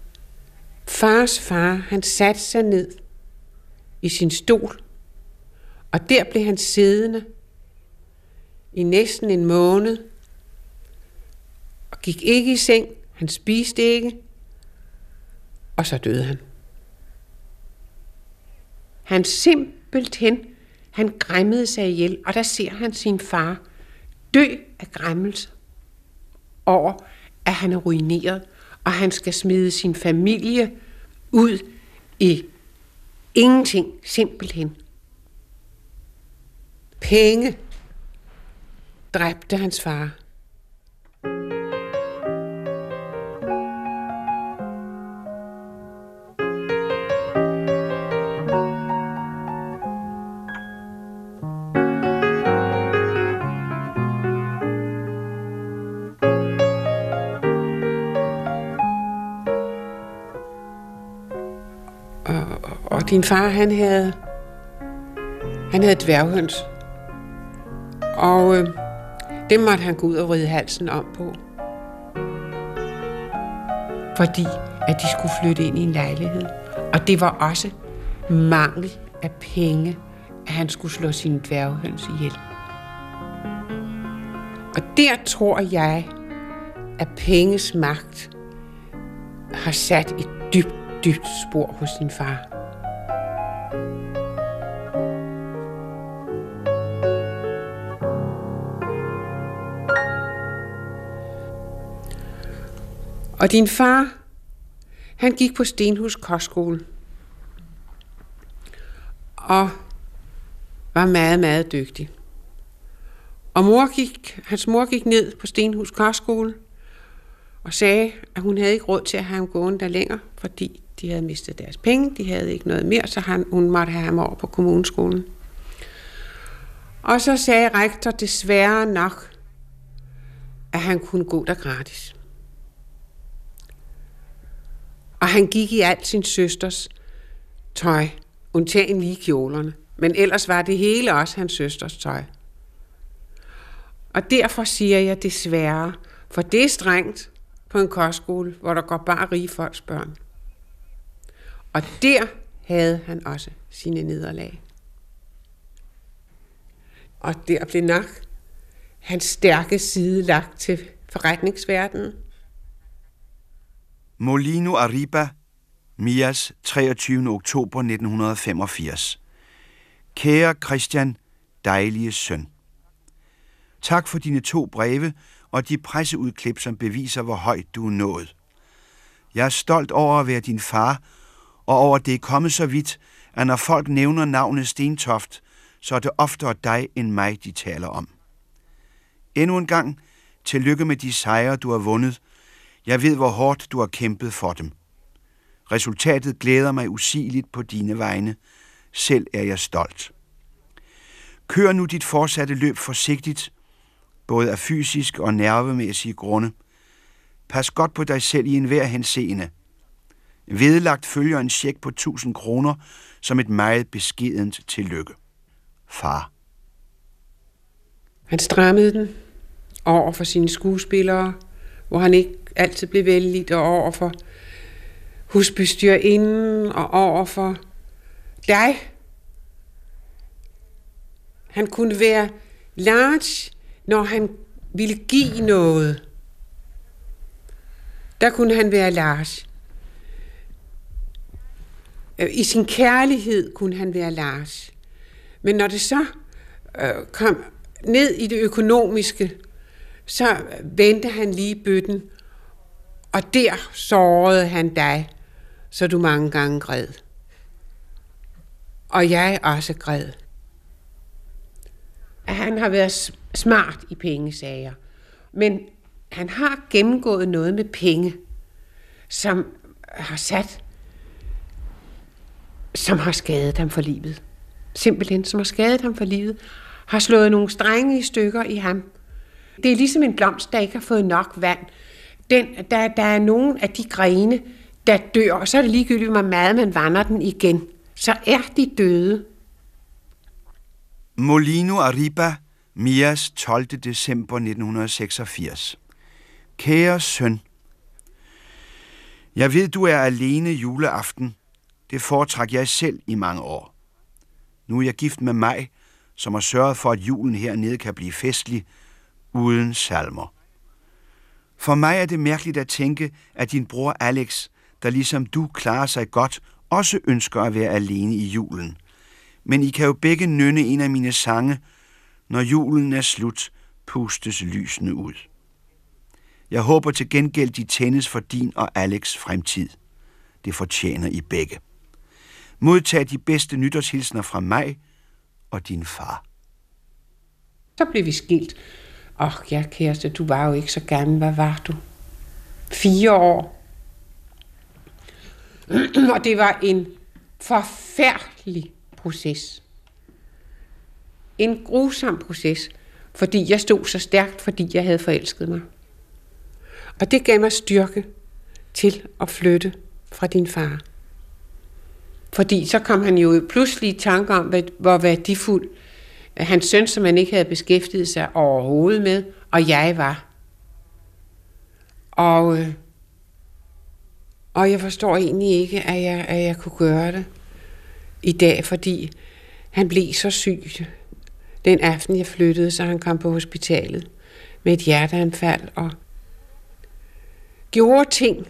fars far, han satte sig ned i sin stol. Og der blev han siddende i næsten en måned. Og gik ikke i seng. Han spiste ikke. Og så døde han. Han simpelthen, han græmmede sig ihjel, og der ser han sin far dø af græmmelse over, at han er ruineret, og han skal smide sin familie ud i ingenting, simpelthen. Penge dræbte hans far. Min din far, han havde, han havde dværghøns. Og øh, det måtte han gå ud og vride halsen om på. Fordi at de skulle flytte ind i en lejlighed. Og det var også mangel af penge, at han skulle slå sine dværghøns ihjel. Og der tror jeg, at penges magt har sat et dybt, dybt spor hos sin far. Og din far, han gik på Stenhus Kostskole. Og var meget, meget dygtig. Og mor gik, hans mor gik ned på Stenhus Kostskole og sagde, at hun havde ikke råd til at have ham gående der længere, fordi de havde mistet deres penge, de havde ikke noget mere, så han, hun måtte have ham over på kommuneskolen. Og så sagde rektor desværre nok, at han kunne gå der gratis. Og han gik i alt sin søsters tøj, undtagen lige kjolerne. Men ellers var det hele også hans søsters tøj. Og derfor siger jeg desværre, for det er strengt på en kostskole, hvor der går bare rige folks børn. Og der havde han også sine nederlag. Og der blev nok hans stærke side lagt til forretningsverdenen. Molino Arriba, Mias 23. oktober 1985. Kære Christian, dejlige søn. Tak for dine to breve og de presseudklip, som beviser, hvor højt du er nået. Jeg er stolt over at være din far, og over at det er kommet så vidt, at når folk nævner navnet Stentoft, så er det oftere dig end mig, de taler om. Endnu en gang, tillykke med de sejre, du har vundet. Jeg ved, hvor hårdt du har kæmpet for dem. Resultatet glæder mig usigeligt på dine vegne. Selv er jeg stolt. Kør nu dit fortsatte løb forsigtigt, både af fysisk og nervemæssige grunde. Pas godt på dig selv i enhver henseende. Vedlagt følger en check på 1000 kroner som et meget beskedent tillykke. Far. Han strammede den over for sine skuespillere, hvor han ikke altid blev vældigt, og over for husbestyrerinden og over for dig. Han kunne være large, når han ville give noget. Der kunne han være Lars. Øh, I sin kærlighed kunne han være Lars. Men når det så øh, kom ned i det økonomiske, så vendte han lige bøtten, og der sårede han dig, så du mange gange græd. Og jeg også græd. Han har været smart i pengesager, men han har gennemgået noget med penge, som har sat, som har skadet ham for livet. Simpelthen, som har skadet ham for livet. Har slået nogle strenge i stykker i ham. Det er ligesom en blomst, der ikke har fået nok vand. Den, der, der er nogle af de grene, der dør, og så er det ligegyldigt, hvor meget man vander den igen. Så er de døde. Molino Arriba, Mias 12. december 1986. Kære søn, jeg ved, du er alene juleaften. Det foretræk jeg selv i mange år. Nu er jeg gift med mig, som har sørget for, at julen hernede kan blive festlig uden salmer. For mig er det mærkeligt at tænke, at din bror Alex, der ligesom du klarer sig godt, også ønsker at være alene i julen. Men I kan jo begge nynne en af mine sange, når julen er slut, pustes lysene ud. Jeg håber til gengæld, de tændes for din og Alex fremtid. Det fortjener I begge. Modtag de bedste nytårshilsner fra mig og din far. Så blev vi skilt. Åh, oh, ja, kæreste, du var jo ikke så gammel. Hvad var du? Fire år. og det var en forfærdelig proces. En grusom proces, fordi jeg stod så stærkt, fordi jeg havde forelsket mig. Og det gav mig styrke til at flytte fra din far. Fordi så kom han jo pludselig i tanke om, hvor værdifuld hans søn, som han ikke havde beskæftiget sig overhovedet med, og jeg var. Og, øh, og jeg forstår egentlig ikke, at jeg, at jeg kunne gøre det i dag, fordi han blev så syg den aften, jeg flyttede, så han kom på hospitalet med et hjerteanfald og gjorde ting,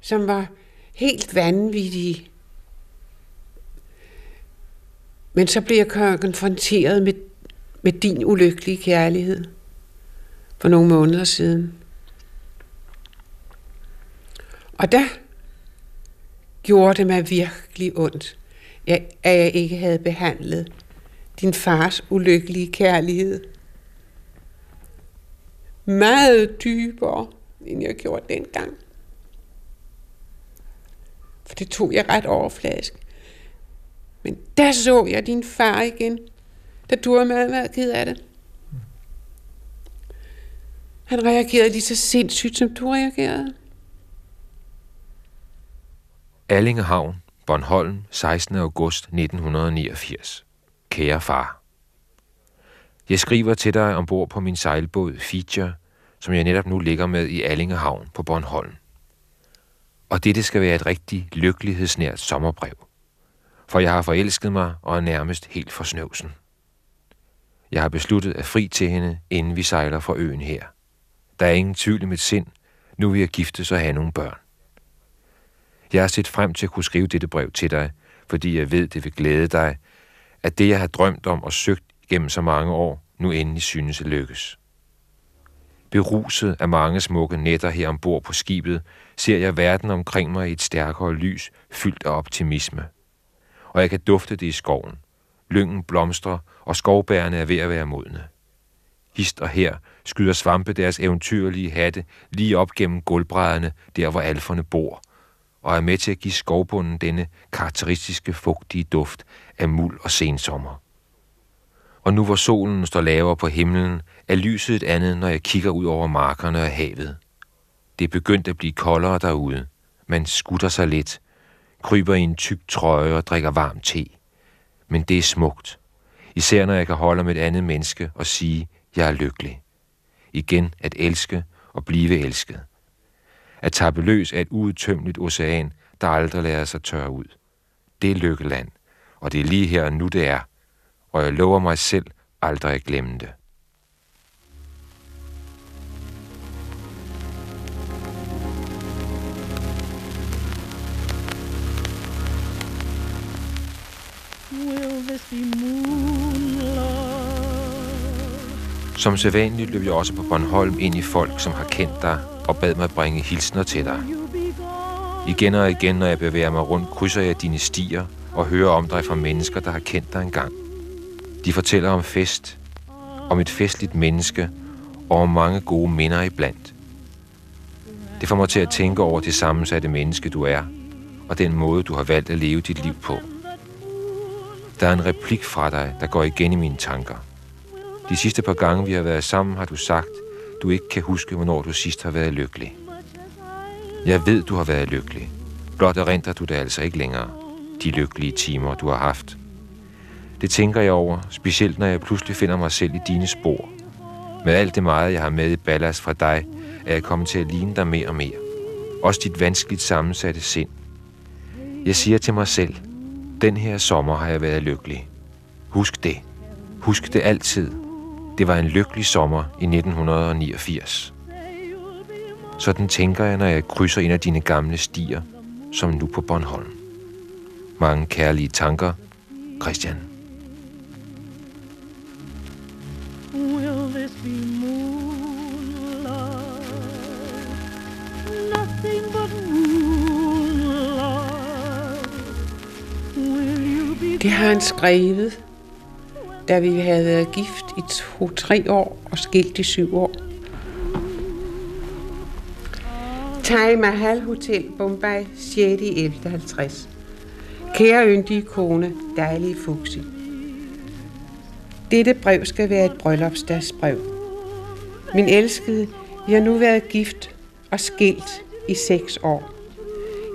som var helt vanvittige. Men så blev jeg konfronteret med, med din ulykkelige kærlighed for nogle måneder siden. Og der gjorde det mig virkelig ondt, at jeg ikke havde behandlet din fars ulykkelige kærlighed meget dybere, end jeg gjorde dengang. For det tog jeg ret overfladisk. Men der så jeg din far igen, da du var meget, meget ked af det. Han reagerede lige så sindssygt, som du reagerede. Allingehavn, Bornholm, 16. august 1989. Kære far. Jeg skriver til dig ombord på min sejlbåd Feature, som jeg netop nu ligger med i Allingehavn på Bornholm. Og dette skal være et rigtig lykkelighedsnært sommerbrev for jeg har forelsket mig og er nærmest helt for snøvsen. Jeg har besluttet at fri til hende, inden vi sejler fra øen her. Der er ingen tvivl i mit sind, nu vil jeg giftes og have nogle børn. Jeg har set frem til at kunne skrive dette brev til dig, fordi jeg ved, det vil glæde dig, at det, jeg har drømt om og søgt gennem så mange år, nu endelig synes at lykkes. Beruset af mange smukke nætter her ombord på skibet, ser jeg verden omkring mig i et stærkere lys, fyldt af optimisme – og jeg kan dufte det i skoven. Lyngen blomstrer, og skovbærene er ved at være modne. Hist og her skyder svampe deres eventyrlige hatte lige op gennem gulvbrædderne, der hvor alferne bor, og er med til at give skovbunden denne karakteristiske fugtige duft af muld og sensommer. Og nu hvor solen står lavere på himlen, er lyset et andet, når jeg kigger ud over markerne og havet. Det er begyndt at blive koldere derude, Man skutter sig lidt, kryber i en tyk trøje og drikker varm te. Men det er smukt. Især når jeg kan holde med et andet menneske og sige, jeg er lykkelig. Igen at elske og blive elsket. At tappe løs af et uudtømmeligt ocean, der aldrig lader sig tørre ud. Det er lykkeland, og det er lige her og nu det er. Og jeg lover mig selv aldrig at glemme det. Som sædvanligt løb jeg også på Bornholm ind i folk, som har kendt dig, og bad mig bringe hilsner til dig. Igen og igen, når jeg bevæger mig rundt, krydser jeg dine stier og hører om dig fra mennesker, der har kendt dig engang. De fortæller om fest, om et festligt menneske og om mange gode minder iblandt. Det får mig til at tænke over det sammensatte menneske, du er, og den måde, du har valgt at leve dit liv på. Der er en replik fra dig, der går igen i mine tanker. De sidste par gange, vi har været sammen, har du sagt, du ikke kan huske, hvornår du sidst har været lykkelig. Jeg ved, du har været lykkelig. Blot erindrer du det altså ikke længere. De lykkelige timer, du har haft. Det tænker jeg over, specielt når jeg pludselig finder mig selv i dine spor. Med alt det meget, jeg har med i ballast fra dig, er jeg kommet til at ligne dig mere og mere. Også dit vanskeligt sammensatte sind. Jeg siger til mig selv, den her sommer har jeg været lykkelig. Husk det. Husk det altid. Det var en lykkelig sommer i 1989. Sådan tænker jeg, når jeg krydser en af dine gamle stier, som nu på Bornholm. Mange kærlige tanker, Christian. Will this be moon love? Nothing but moon love. Will you be Det har han skrevet, da vi havde været gift i to-tre år og skilt i syv år. Taj Mahal Hotel, Bombay, 6. 11.50. Kære yndige kone, dejlige Fuxi. Dette brev skal være et bryllupsdagsbrev. Min elskede, vi har nu været gift og skilt i seks år.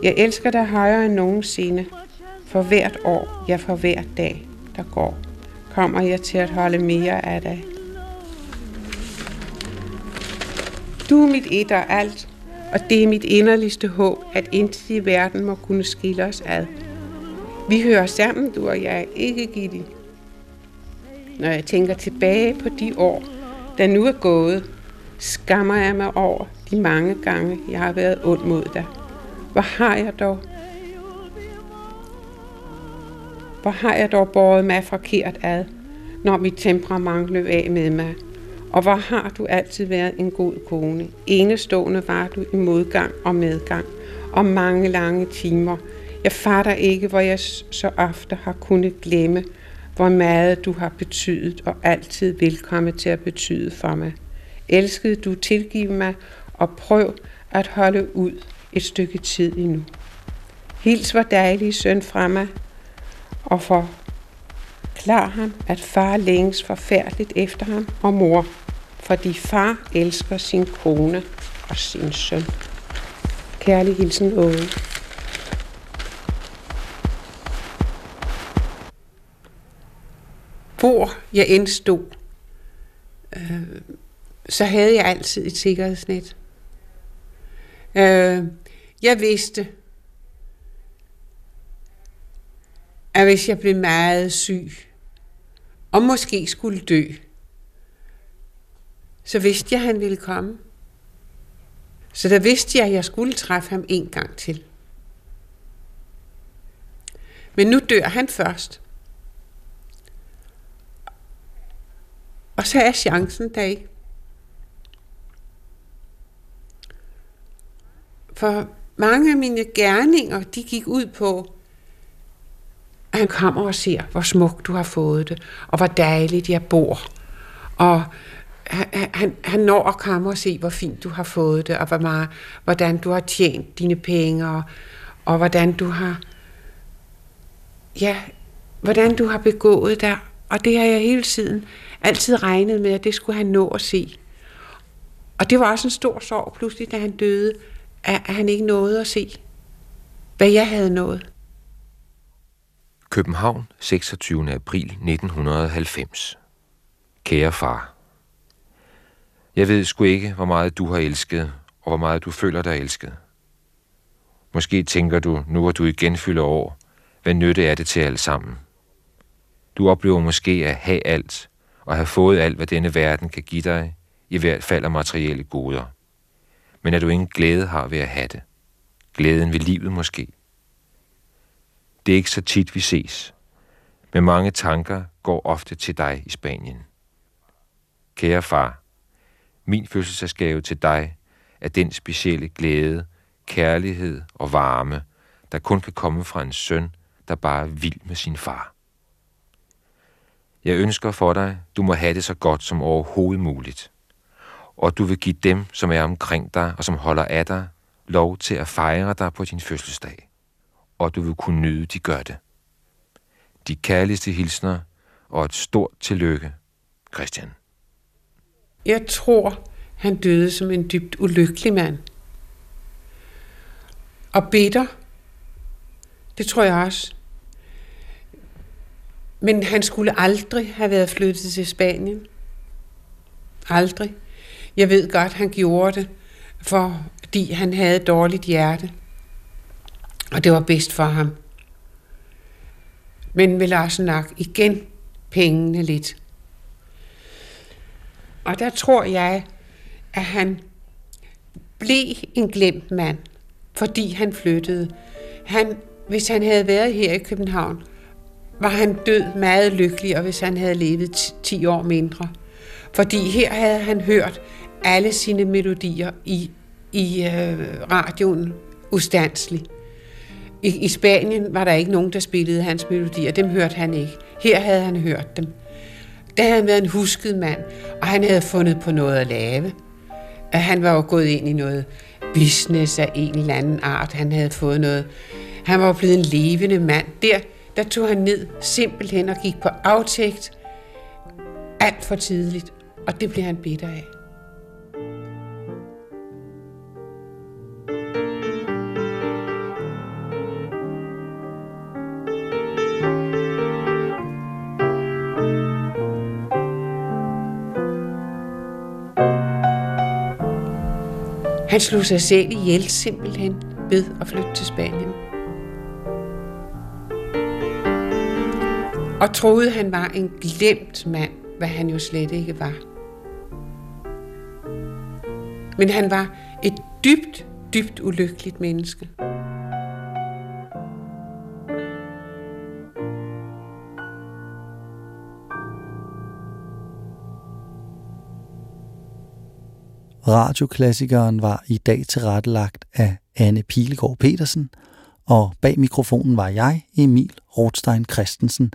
Jeg elsker dig højere end nogensinde. For hvert år, ja for hver dag, der går, kommer jeg til at holde mere af dig. Du er mit et og alt, og det er mit inderligste håb, at intet i verden må kunne skille os ad. Vi hører sammen, du og jeg, ikke Gitte. Når jeg tænker tilbage på de år, der nu er gået, skammer jeg mig over de mange gange, jeg har været ond mod dig. Hvor har jeg dog hvor har jeg dog båret mig forkert ad, når mit temperament løb af med mig. Og hvor har du altid været en god kone. Enestående var du i modgang og medgang, og mange lange timer. Jeg fatter ikke, hvor jeg så ofte har kunnet glemme, hvor meget du har betydet og altid vil komme til at betyde for mig. Elskede du tilgive mig, og prøv at holde ud et stykke tid endnu. Hils hvor dejlige søn fra mig, og forklar ham, at far længes forfærdeligt efter ham og mor, fordi far elsker sin kone og sin søn. Kærlig hilsen, Åge. Hvor jeg end stod, øh, så havde jeg altid et sikkerhedsnet. Øh, jeg vidste, at hvis jeg blev meget syg, og måske skulle dø, så vidste jeg, at han ville komme. Så der vidste jeg, at jeg skulle træffe ham en gang til. Men nu dør han først. Og så er chancen der ikke. For mange af mine gerninger, de gik ud på, at han kommer og ser, hvor smukt du har fået det, og hvor dejligt jeg bor. Og han, han, han når at komme og se, hvor fint du har fået det, og hvor meget, hvordan du har tjent dine penge, og, og hvordan du har, ja, hvordan du har begået dig. Og det har jeg hele tiden altid regnet med, at det skulle han nå at se. Og det var også en stor sorg pludselig, da han døde, at han ikke nåede at se. hvad jeg havde nået. København, 26. april 1990. Kære far. Jeg ved sgu ikke, hvor meget du har elsket, og hvor meget du føler dig elsket. Måske tænker du, nu hvor du igen fylder år, hvad nytte er det til alt sammen? Du oplever måske at have alt, og have fået alt, hvad denne verden kan give dig, i hvert fald af materielle goder. Men at du ingen glæde har ved at have det. Glæden ved livet måske. Det er ikke så tit, vi ses. Men mange tanker går ofte til dig i Spanien. Kære far, min fødselsdagsgave til dig er den specielle glæde, kærlighed og varme, der kun kan komme fra en søn, der bare er vild med sin far. Jeg ønsker for dig, du må have det så godt som overhovedet muligt. Og du vil give dem, som er omkring dig og som holder af dig, lov til at fejre dig på din fødselsdag. Og du vil kunne nyde, de gør det. De kærligste hilsner og et stort tillykke, Christian. Jeg tror, han døde som en dybt ulykkelig mand. Og bitter. Det tror jeg også. Men han skulle aldrig have været flyttet til Spanien. Aldrig. Jeg ved godt, han gjorde det, fordi han havde et dårligt hjerte. Og det var bedst for ham. Men med Lars nok igen pengene lidt. Og der tror jeg, at han blev en glemt mand, fordi han flyttede. Han, hvis han havde været her i København, var han død meget lykkelig, og hvis han havde levet 10 år mindre. Fordi her havde han hørt alle sine melodier i, i øh, radioen ustandsligt. I, I Spanien var der ikke nogen, der spillede hans melodier. Dem hørte han ikke. Her havde han hørt dem. Der havde han været en husket mand, og han havde fundet på noget at lave. Han var jo gået ind i noget business af en eller anden art. Han havde fået noget... Han var blevet en levende mand. Der, der tog han ned simpelthen og gik på aftægt alt for tidligt, og det blev han bitter af. Han slog sig selv ihjel simpelthen ved at flytte til Spanien. Og troede, han var en glemt mand, hvad han jo slet ikke var. Men han var et dybt, dybt ulykkeligt menneske. Radioklassikeren var i dag tilrettelagt af Anne Pilegaard Petersen, og bag mikrofonen var jeg, Emil Rothstein Christensen.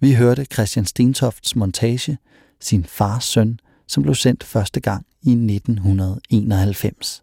Vi hørte Christian Stentofts montage, sin fars søn, som blev sendt første gang i 1991.